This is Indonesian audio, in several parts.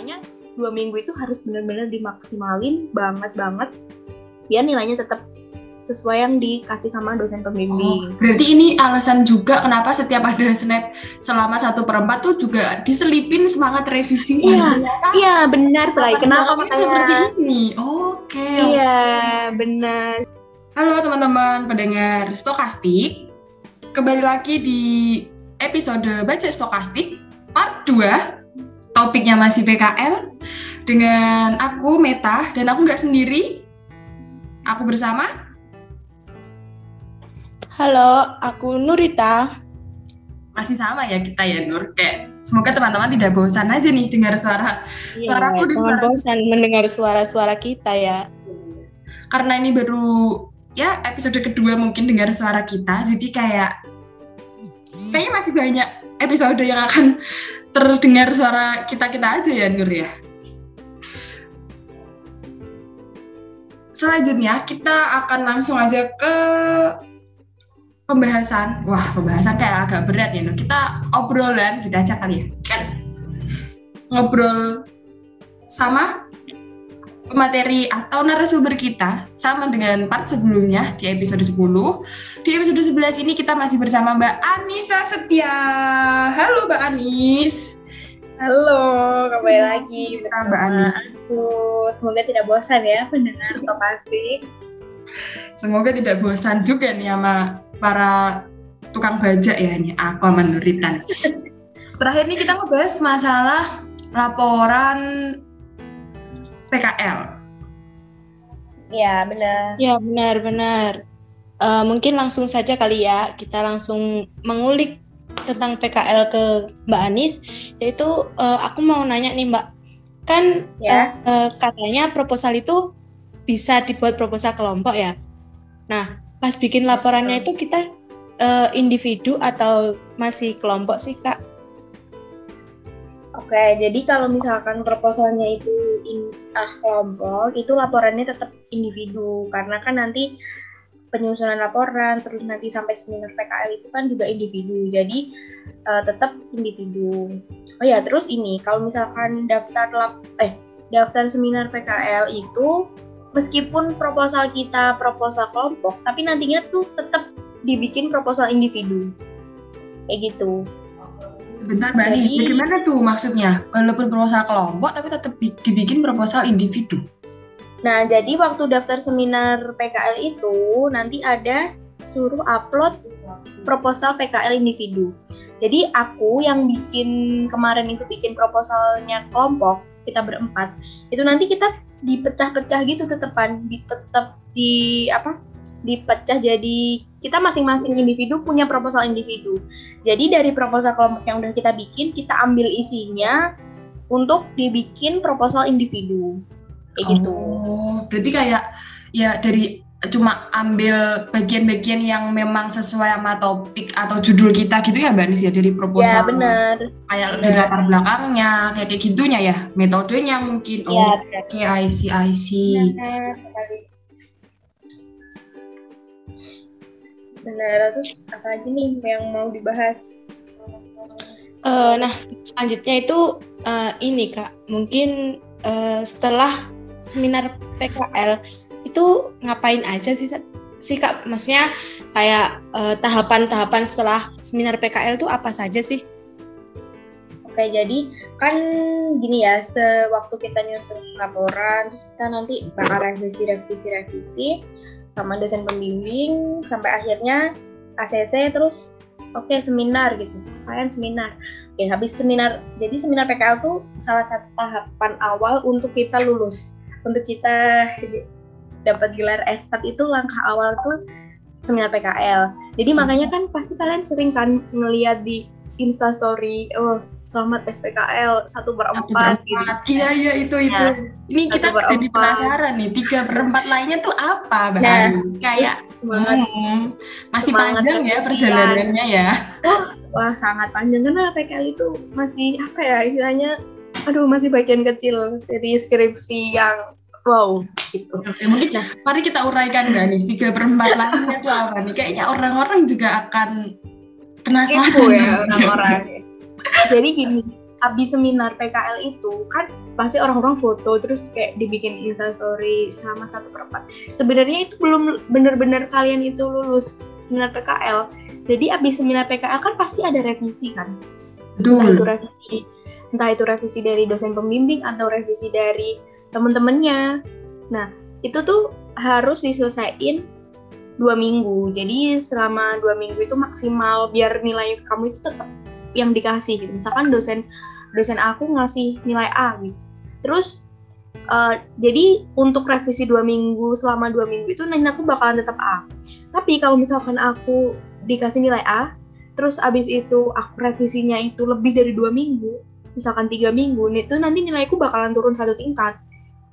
makanya dua minggu itu harus benar-benar dimaksimalin banget banget biar nilainya tetap sesuai yang dikasih sama dosen pembimbing. Oh, berarti ini alasan juga kenapa setiap ada snap selama satu perempat tuh juga diselipin semangat revisi. Iya, iya benar sekali. Kenapa makanya seperti ini? Oke. Okay. Iya, benar. Halo teman-teman pendengar Stokastik. Kembali lagi di episode Baca Stokastik part 2. Topiknya masih PKL dengan aku Meta dan aku nggak sendiri. Aku bersama Halo, aku Nurita. Masih sama ya kita ya Nur. Kayak semoga teman-teman tidak bosan aja nih dengar suara Iya, suara aku jangan suara- bosan mendengar suara-suara kita ya. Karena ini baru ya episode kedua mungkin dengar suara kita. Jadi kayak kayaknya masih banyak episode yang akan terdengar suara kita-kita aja ya Nur ya. Selanjutnya kita akan langsung aja ke pembahasan. Wah, pembahasan kayak agak berat ya. Nur. Kita obrolan kita aja kali ya. Kan ngobrol sama pemateri atau narasumber kita sama dengan part sebelumnya di episode 10. Di episode 11 ini kita masih bersama Mbak Anissa Setia. Halo Mbak Anis. Halo, kembali lagi bersama Mbak Anis. aku. Semoga tidak bosan ya pendengar Stokastik. Semoga tidak bosan juga nih sama para tukang bajak ya ini aku sama Nuritan. Terakhir nih kita ngebahas masalah laporan PKL. Ya, benar. Ya benar-benar. Eh, mungkin langsung saja kali ya kita langsung mengulik tentang PKL ke Mbak Anis. Yaitu eh, aku mau nanya nih Mbak, kan Ya. eh, katanya proposal itu bisa dibuat proposal kelompok ya. Nah pas bikin laporannya itu kita eh, individu atau masih kelompok sih kak? Oke, jadi kalau misalkan proposalnya itu in, ah, kelompok, itu laporannya tetap individu karena kan nanti penyusunan laporan terus nanti sampai seminar PKL itu kan juga individu. Jadi eh, tetap individu. Oh ya, terus ini kalau misalkan daftar lap, eh daftar seminar PKL itu meskipun proposal kita proposal kelompok, tapi nantinya tuh tetap dibikin proposal individu. Kayak gitu. Sebentar Mbak Jadi- bagaimana tuh maksudnya? Walaupun proposal kelompok tapi tetap bi- dibikin proposal individu. Nah, jadi waktu daftar seminar PKL itu nanti ada suruh upload proposal PKL individu. Jadi aku yang bikin kemarin itu bikin proposalnya kelompok, kita berempat, itu nanti kita dipecah-pecah gitu tetepan, di tetap di apa? Dipecah jadi kita masing-masing individu punya proposal individu. Jadi dari proposal kelompok yang udah kita bikin, kita ambil isinya untuk dibikin proposal individu. Kayak gitu. Oh, berarti kayak ya dari cuma ambil bagian-bagian yang memang sesuai sama topik atau judul kita gitu ya Mbak Anis ya dari Ya proposal benar. kayak dari latar belakangnya kayak kayak gitunya ya metodenya mungkin Ya oh oke I see I see Benar sekali. Benar. Terus apa lagi nih yang mau dibahas? Eh, nah, selanjutnya itu eh, ini Kak, mungkin eh, setelah seminar PKL itu ngapain aja sih sih Kak? Maksudnya kayak tahapan-tahapan setelah seminar PKL itu apa saja sih? Oke, jadi kan gini ya, sewaktu kita nyusun laporan, terus kita nanti bakal revisi, revisi, revisi sama dosen pembimbing sampai akhirnya ACC terus oke seminar gitu. Kalian seminar. Oke, habis seminar. Jadi seminar PKL tuh salah satu tahapan awal untuk kita lulus. Untuk kita dapat gelar S4 itu langkah awal tuh seminar PKL. Jadi makanya kan pasti kalian sering kan ngeliat di Insta story, oh selamat SPKL satu per satu empat gitu. iya iya itu itu. Ya, ini satu kita jadi penasaran nih tiga per empat lainnya tuh apa Mbak? Nah, Anis kayak Semangat. hmm, masih semangat panjang ya perjalanannya ya. Wah sangat panjang. Karena PKL itu masih apa ya istilahnya, aduh masih bagian kecil dari skripsi yang wow gitu. Oke, mungkin mari kita uraikan Mbak Anis tiga per empat lainnya tuh apa nih? Kayaknya orang-orang juga akan penasaran. Kepo ya orang-orang. Jadi gini, abis seminar PKL itu kan pasti orang-orang foto terus kayak dibikin instastory selama satu perempat. Sebenarnya itu belum benar-benar kalian itu lulus seminar PKL. Jadi abis seminar PKL kan pasti ada revisi kan. Entah itu revisi, entah itu revisi dari dosen pembimbing atau revisi dari temen-temennya. Nah itu tuh harus diselesaikan dua minggu. Jadi selama dua minggu itu maksimal biar nilai kamu itu tetap yang dikasih gitu. Misalkan dosen dosen aku ngasih nilai A gitu. Terus uh, jadi untuk revisi dua minggu selama dua minggu itu nilai aku bakalan tetap A. Tapi kalau misalkan aku dikasih nilai A, terus abis itu aku revisinya itu lebih dari dua minggu, misalkan tiga minggu, itu nanti nilaiku bakalan turun satu tingkat.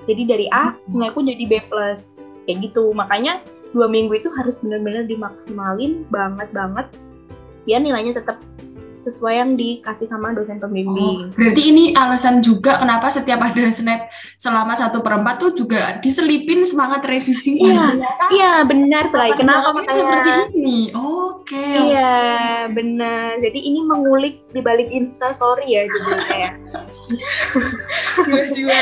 Jadi dari A hmm. nilaiku jadi B plus kayak gitu. Makanya dua minggu itu harus benar-benar dimaksimalin banget banget biar nilainya tetap sesuai yang dikasih sama dosen pembimbing. Oh, berarti ini alasan juga kenapa setiap ada snap selama satu perempat tuh juga diselipin semangat revisi. Iya, iya benar sekali. Kenapa makanya seperti ini? Oke. Okay. Iya benar. Jadi ini mengulik di balik Insta Story ya judulnya ya. Jiwa-jiwa,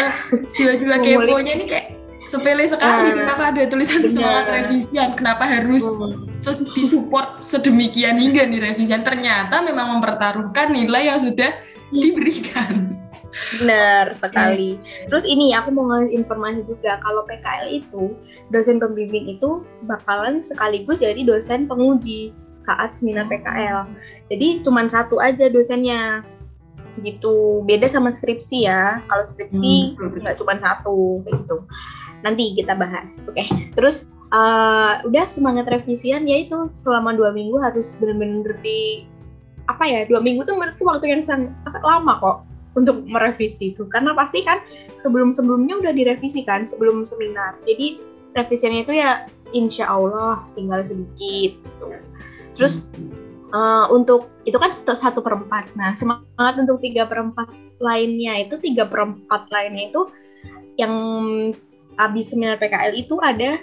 jiwa-jiwa keponya ini kayak sepele sekali uh, kenapa ada tulisan bener. semangat revisian? Kenapa harus hmm. disupport sedemikian hingga nih revisian? Ternyata memang mempertaruhkan nilai yang sudah hmm. diberikan. Benar sekali. Terus ini aku mau ngasih informasi juga kalau PKL itu dosen pembimbing itu bakalan sekaligus jadi dosen penguji saat seminar PKL jadi cuma satu aja dosennya. Gitu. Beda sama skripsi ya. Kalau skripsi hmm. nggak hmm. cuma satu gitu nanti kita bahas. Oke, okay. terus uh, udah semangat revisian yaitu selama dua minggu harus benar-benar di apa ya dua minggu tuh menurutku waktu yang sangat lama kok untuk merevisi itu karena pasti kan sebelum sebelumnya udah direvisi kan sebelum seminar jadi revisiannya itu ya insya Allah tinggal sedikit gitu. terus uh, untuk itu kan satu perempat nah semangat untuk tiga perempat lainnya itu tiga perempat lainnya itu yang abis seminar PKL itu ada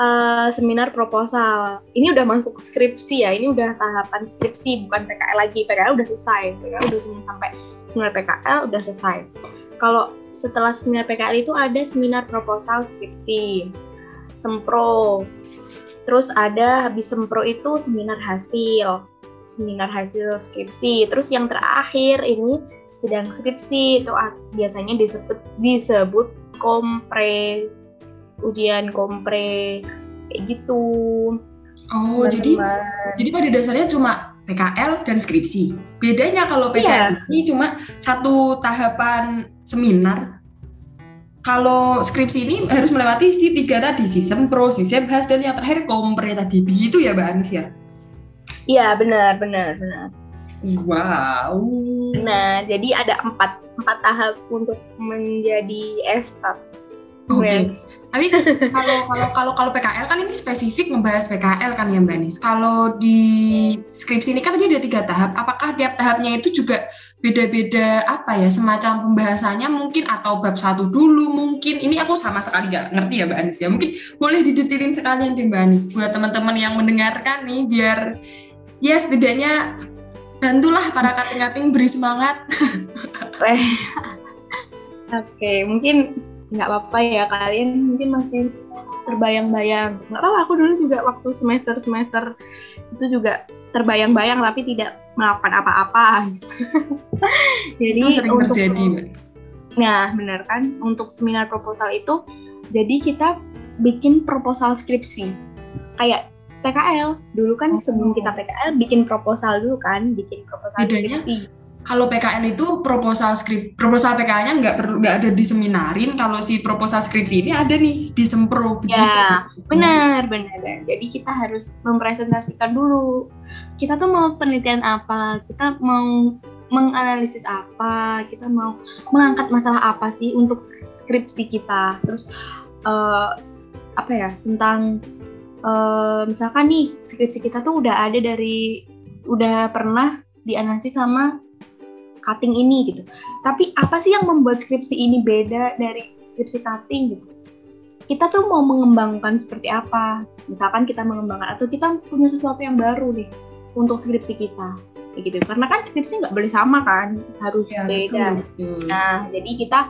uh, seminar proposal. Ini udah masuk skripsi ya, ini udah tahapan skripsi bukan PKL lagi. PKL udah selesai, PKL udah cuma sampai seminar PKL udah selesai. Kalau setelah seminar PKL itu ada seminar proposal skripsi, sempro. Terus ada habis sempro itu seminar hasil, seminar hasil skripsi. Terus yang terakhir ini sedang skripsi itu biasanya disebut disebut kompre ujian kompre kayak gitu. Oh jadi jadi pada dasarnya cuma PKL dan skripsi. Bedanya kalau PKL yeah. ini cuma satu tahapan seminar. Kalau skripsi ini harus melewati si tiga tadi si sempro si sebhas dan yang terakhir kompre tadi. Begitu ya mbak Anis ya? Iya benar benar benar. Wow. Nah, jadi ada empat empat tahap untuk menjadi estat. Oke. Okay. Tapi kalau kalau kalau kalau PKL kan ini spesifik membahas PKL kan ya Mbak Nis. Kalau di skripsi ini kan tadi ada tiga tahap. Apakah tiap tahapnya itu juga beda-beda apa ya semacam pembahasannya mungkin atau bab satu dulu mungkin ini aku sama sekali nggak ngerti ya Mbak Anis ya mungkin boleh didetilin sekalian di Mbak Anis buat teman-teman yang mendengarkan nih biar ya setidaknya bantulah para kating-kating beri semangat. Oke, okay, mungkin nggak apa-apa ya kalian mungkin masih terbayang-bayang. Nggak apa-apa, aku dulu juga waktu semester-semester itu juga terbayang-bayang tapi tidak melakukan apa-apa. jadi itu sering untuk terjadi, Nah, benar kan? Untuk seminar proposal itu, jadi kita bikin proposal skripsi. Kayak PKL dulu kan oh. sebelum kita PKL bikin proposal dulu kan bikin proposal Bedanya, skripsi. kalau PKL itu proposal skrip proposal PKL-nya nggak perlu nggak ada di seminarin kalau si proposal skripsi ini ada nih di sempro ya benar benar. Jadi kita harus mempresentasikan dulu. Kita tuh mau penelitian apa? Kita mau menganalisis apa? Kita mau mengangkat masalah apa sih untuk skripsi kita? Terus uh, apa ya tentang uh, misalkan nih skripsi kita tuh udah ada dari udah pernah dianalisis sama cutting ini gitu. Tapi apa sih yang membuat skripsi ini beda dari skripsi cutting gitu? Kita tuh mau mengembangkan seperti apa? Misalkan kita mengembangkan atau kita punya sesuatu yang baru nih untuk skripsi kita. kayak gitu karena kan skripsi nggak boleh sama kan harus Ya, beda betul, betul. Nah, jadi kita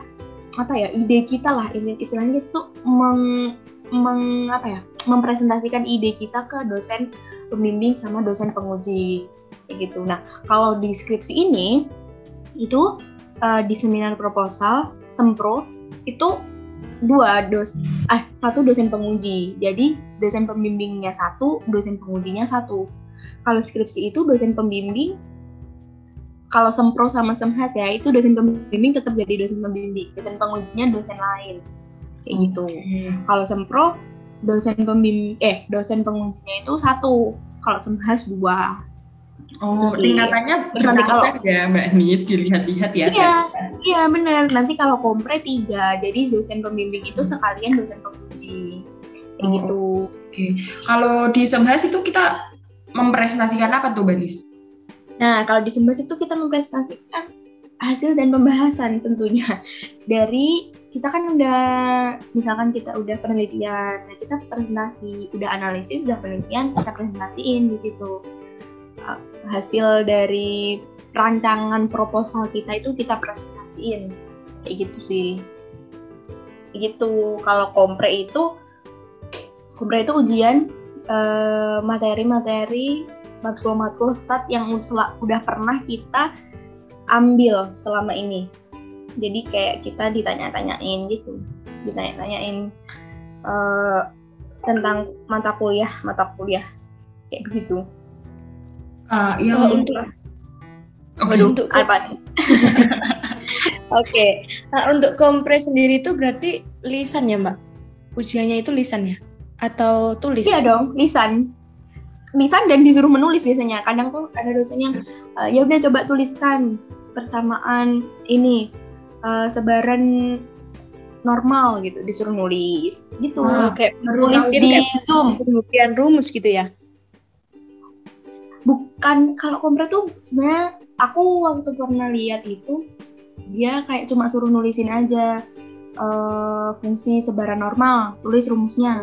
apa ya ide kita lah ini istilahnya itu meng, meng- apa ya mempresentasikan ide kita ke dosen pembimbing sama dosen penguji kayak gitu. Nah, kalau di skripsi ini itu eh, di seminar proposal sempro itu dua dos ah satu dosen penguji. Jadi dosen pembimbingnya satu, dosen pengujinya satu. Kalau skripsi itu dosen pembimbing kalau sempro sama semhas ya itu dosen pembimbing tetap jadi dosen pembimbing dosen pengujinya dosen lain kayak gitu Oke. kalau sempro dosen pembimbing eh dosen pengujinya itu satu kalau semhas dua Oh, Terus tingkatannya Terus nanti kalau- ya Mbak Nis dilihat-lihat ya. iya iya benar nanti kalau kompre tiga jadi dosen pembimbing itu sekalian dosen penguji kayak Oh. gitu Kalau di Semhas itu kita mempresentasikan apa tuh Mbak Nis? Nah, kalau di Sembas itu kita mempresentasikan hasil dan pembahasan tentunya. Dari kita kan udah, misalkan kita udah penelitian, nah kita presentasi, udah analisis, udah penelitian, kita presentasiin di situ. Uh, Hasil dari rancangan proposal kita itu kita presentasiin. Kayak gitu sih. Kayak gitu. Kalau kompre itu, kompre itu ujian eh, materi-materi matkul-matkul stat yang udah pernah kita ambil selama ini. Jadi kayak kita ditanya-tanyain gitu, ditanya-tanyain eh, tentang mata kuliah, mata kuliah kayak begitu. Ah, yang Oh, untuk. Waduh, untuk apa? Oke. Nah, untuk kompres sendiri itu berarti lisan ya, Mbak? Ujiannya itu lisan ya? Atau tulis? Iya dong, lisan. Lisan dan disuruh menulis biasanya. Kadang tuh ada dosen yang "Eh, ya udah coba tuliskan persamaan ini eh, sebaran normal gitu, disuruh nulis gitu. Oh, kayak Menulis mungkin di kayak Zoom. pengujian rumus gitu ya? bukan kalau kompre tuh sebenarnya aku waktu pernah lihat itu dia kayak cuma suruh nulisin aja eh, fungsi sebaran normal tulis rumusnya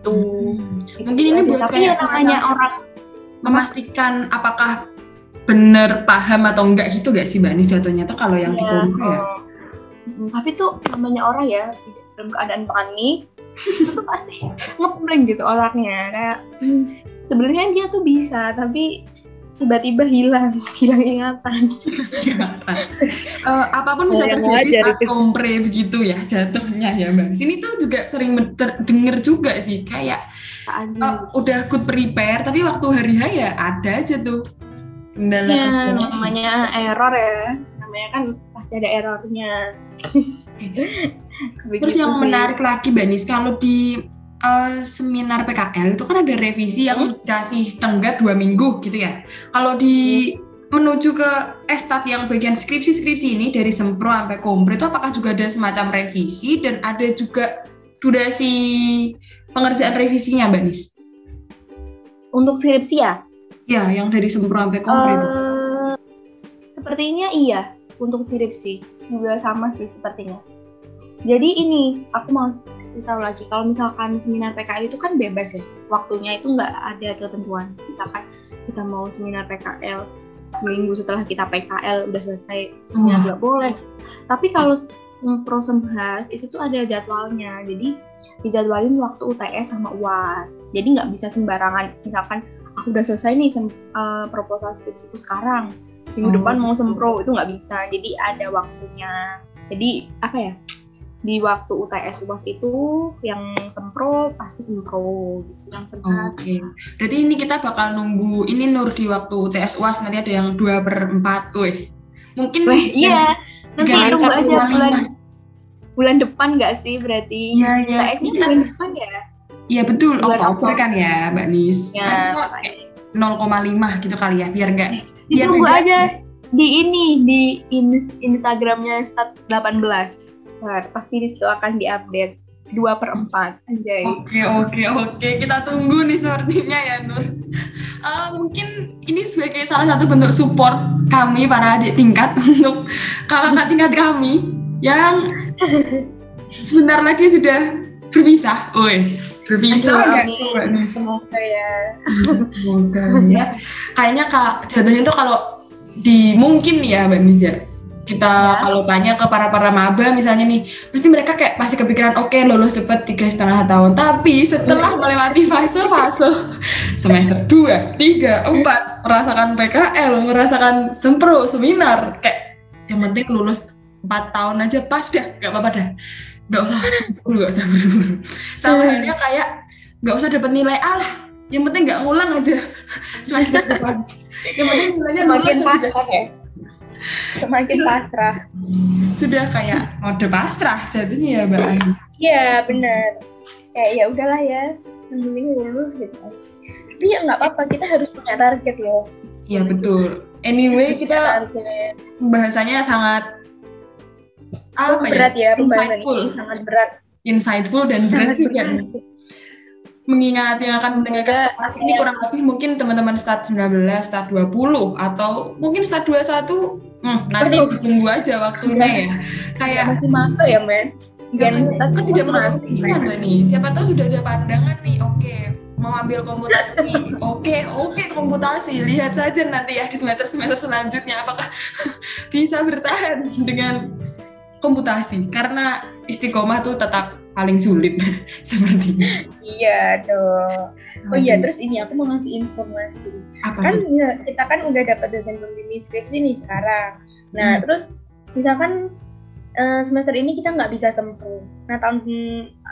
tuh Hmm. Mungkin ini buat tapi ya kayak namanya semacam orang memastikan apakah bener paham atau enggak gitu gak sih Mbak Nis jatuhnya tuh kalau yang di ya, kompre ya? tapi tuh namanya orang ya dalam keadaan panik itu tuh pasti ngepleng gitu orangnya kayak hmm, sebenarnya dia tuh bisa tapi tiba-tiba hilang hilang ingatan Eh, apa pun bisa terjadi saat itu. kompre begitu ya jatuhnya ya Mbak. Sini tuh juga sering denger juga sih kayak eh, udah good prepare tapi waktu hari H ya ada aja tuh kendala ya kendala. namanya error ya namanya kan pasti ada errornya Terus yang sih. menarik lagi Mbak Nis kalau di eh, seminar PKL itu kan ada revisi yang dikasih tenggat dua minggu gitu ya. Kalau di menuju ke estat yang bagian skripsi-skripsi ini dari sempro sampai kompre itu apakah juga ada semacam revisi dan ada juga durasi pengerjaan revisinya Mbak Nis? untuk skripsi ya Ya, yang dari sempro sampai kompre itu. Eh, sepertinya iya untuk skripsi juga sama sih sepertinya. Jadi ini aku mau tahu lagi kalau misalkan seminar PKL itu kan bebas ya. Waktunya itu nggak ada ketentuan. Misalkan kita mau seminar PKL seminggu setelah kita PKL udah selesai seminar Wah. nggak boleh. Tapi kalau sempro semhas itu tuh ada jadwalnya. Jadi dijadwalin waktu UTS sama UAS jadi nggak bisa sembarangan. Misalkan aku udah selesai nih sem- eh, proposal skripsiku sekarang. Minggu Oh. depan mau sempro itu nggak bisa. Jadi ada waktunya. Jadi apa ya di waktu UTS UAS itu yang sempro pasti sempro. Gitu yang semhas Oke, berarti ini kita bakal nunggu ini Nur di waktu TS UAS nanti ada yang 2 per 4, wih. Mungkin Wah, iya. Nanti tunggu satu aja bulan bulan depan nggak sih? Berarti Iya, iya. UTS-nya bulan depan ya Iya betul, Oktober apa? kan ya Mbak Nis. ya kayak 0,5 gitu kali ya, biar enggak biar ditunggu beda. aja di ini di in- Instagramnya Stat 18 Nah, pasti di situ akan diupdate 2 per 4 anjay Oke, oke, oke. Kita tunggu nih sepertinya ya Nur. Eh, mungkin ini sebagai salah satu bentuk support kami para adik tingkat untuk kakak tingkat kami yang sebentar lagi sudah berpisah. Woi, Aduh, nggak tuh, Mbak Nis? Semoga ya. Semoga ya. Kayaknya kak jatuhnya tuh kalau di mungkin nih ya Mbak Nis ya. Kita Ya. kalau tanya ke para para maba misalnya nih, pasti mereka kayak masih kepikiran oke lulus cepet tiga setengah tahun. Tapi setelah melewati fase-fase semester 2, 3, 4, merasakan PKL, merasakan sempro, seminar, kayak yang penting lulus 4 tahun aja pas dah, nggak apa-apa dah. Nggak usah nggak usah buru-buru. Sama Hmm. halnya kayak nggak usah dapat nilai A lah. Yang penting nggak ngulang aja semester depan. Yang penting nilainya aja. pasrah ya. Semakin pasrah. Sudah kayak mode pasrah jadinya ya Mbak Ani. Iya benar. Kayak ya udahlah ya, penting lulus gitu. Tapi ya nggak apa-apa, kita harus punya target loh. Iya betul. Anyway kita target. bahasanya sangat apa ya? berat ya pembahasan Insightful. ini sangat berat. Insightful dan berat Sangat juga. berat. mengingat yang akan mendengarkan Semoga sekarang ini kurang lebih mungkin teman-teman start 19, start 20 atau mungkin start 21 hmm, nanti Aduh. ditunggu aja waktunya ya. Kayak masih maba ya men. kan, Dan kan tidak loh nih. Siapa tahu sudah ada pandangan nih. Oke, mau ambil komputasi. Oke, oke komputasi. Lihat saja nanti ya di semester semester selanjutnya apakah bisa bertahan dengan komputasi karena istiqomah tuh tetap paling sulit sepertinya. Iya dong. Oh iya, terus ini aku mau ngasih informasi. apa Kan tuh? ya, kita kan udah dapat dosen pembimbing skripsi nih sekarang. Nah, Hmm. terus misalkan eh, semester ini kita nggak bisa sempro. Nah, tahun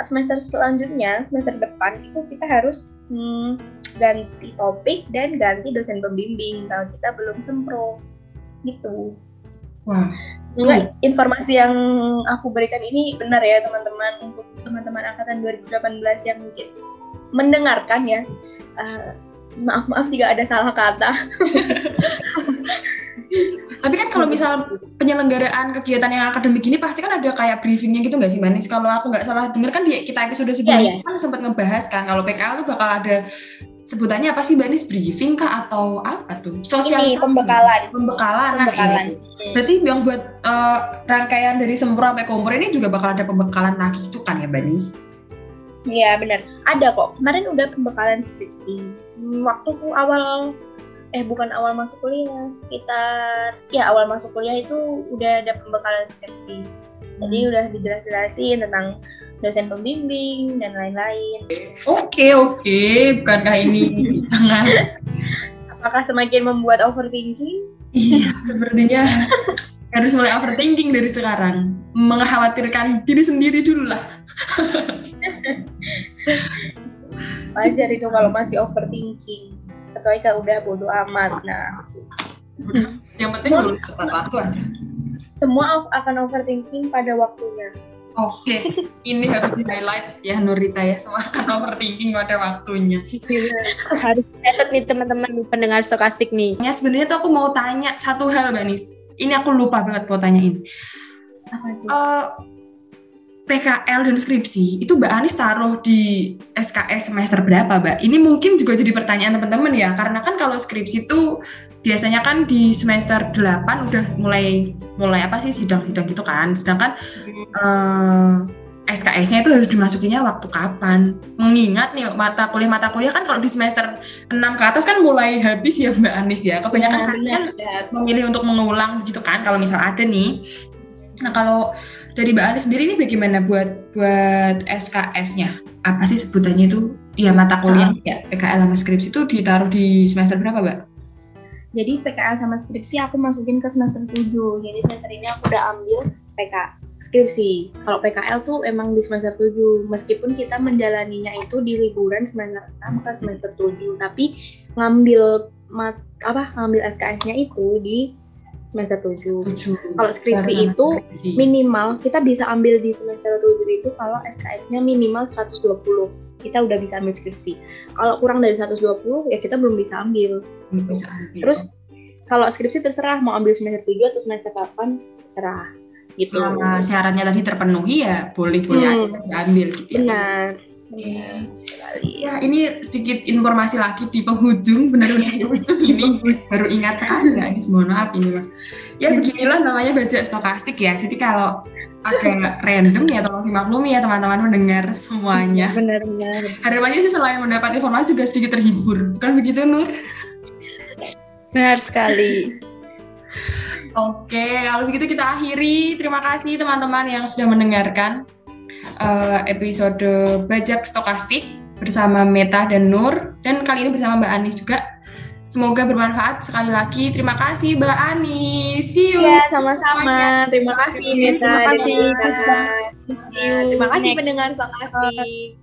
semester selanjutnya, semester depan itu kita harus hmm, ganti topik dan ganti dosen pembimbing kalau kita belum sempro. Gitu. Wah, Semoga informasi yang aku berikan ini benar ya teman-teman untuk teman-teman angkatan 2018 yang mungkin mendengarkan ya. Eh, maaf maaf jika ada salah kata. Tapi kan kalau misal penyelenggaraan kegiatan yang akademik ini pasti kan ada kayak briefingnya gitu nggak sih Manis? Kalau aku nggak salah dengar kan di kita episode sebelumnya Iya, kan sempat ngebahas kan kalau PKL tuh bakal ada sebutannya apa sih Manis? Briefing kah atau apa tuh? Sosialisasi. Ini pembekalan. Pembekalan. Nah, Pembekalan. iya. Berarti yang buat eh, rangkaian dari sempro sampai kompor ini juga bakal ada pembekalan lagi itu kan ya Banis? Iya benar. Ada kok. Kemarin udah pembekalan skripsi. Hmm, Waktu awal eh bukan awal masuk kuliah, sekitar ya awal masuk kuliah itu udah ada pembekalan skripsi. Jadi udah dijelas-jelasin tentang dosen pembimbing dan lain-lain. Oke oke, bukankah ini sangat Apakah semakin membuat overthinking? Iya, sepertinya harus mulai overthinking dari sekarang. Mengkhawatirkan diri sendiri dulu lah. Wajar itu kalau masih overthinking. Kecuali kalau udah bodoh amat. Nah, Yang penting lulus tepat waktu aja. semua akan overthinking pada waktunya. Oke, ini harus di highlight ya Nurita ya. Semua akan overthinking pada waktunya. Harus catat nih teman-teman pendengar stokastik nih. Ya sebenarnya tuh aku mau tanya satu hal Mbak Nis. Ini aku lupa banget mau tanyain. Apa tuh? Eh, PKL dan skripsi itu Mbak Anis taruh di SKS semester berapa Mbak? Ini mungkin juga jadi pertanyaan teman-teman ya, karena kan kalau skripsi itu biasanya kan di semester 8 udah mulai mulai apa sih sidang-sidang gitu kan, sedangkan eh, SKS-nya itu harus dimasukinya waktu kapan? Mengingat nih mata kuliah-mata kuliah kan kalau di semester 6 ke atas kan mulai habis ya Mbak Anis ya. Kebanyakan Ya, kalian memilih untuk mengulang gitu kan kalau misal ada nih. Nah kalau dari Mbak Ali sendiri ini bagaimana buat buat SKS-nya? Apa sih sebutannya itu? Ya mata kuliah ya PKL sama skripsi itu ditaruh di semester berapa Mbak? Jadi PKL sama skripsi aku masukin ke semester 7. Jadi semester ini aku udah ambil PK skripsi. Kalau PKL tuh emang di semester 7. Meskipun kita menjalaninya itu di liburan semester 6 ke semester 7, tapi ngambil mat, apa ngambil SKS-nya itu di semester 7. Tujuh. Kalau skripsi Karena itu skripsi. minimal kita bisa ambil di semester 7 itu kalau SKS-nya minimal 120 kita udah bisa ambil skripsi kalau kurang dari 120 ya kita belum bisa ambil Belum bisa ambil. terus kalau skripsi terserah mau ambil semester 7 atau semester 8 terserah gitu selama syaratnya tadi terpenuhi ya boleh boleh Hmm. aja diambil gitu ya. benar sekali. Ya, ini sedikit informasi lagi di penghujung, benar-benar di ujung ini. Baru ingat sekali ya, ini mohon maaf ini mas. Ya beginilah namanya baca stokastik ya. Jadi kalau agak random ya tolong dimaklumi ya teman-teman mendengar semuanya. Benar-benar. Harapannya sih selain mendapat informasi juga sedikit terhibur. Bukan begitu Nur? Benar sekali. Oke, kalau begitu kita akhiri. Terima kasih teman-teman yang sudah mendengarkan uh, episode Bajak Stokastik bersama Meta dan Nur dan kali ini bersama Mbak Anis juga. Semoga bermanfaat sekali lagi. Terima kasih Mbak Anis. See you. Iya, sama-sama. Terima kasih Meta. Terima kasih. See you Terima kasih pendengar Stokastik.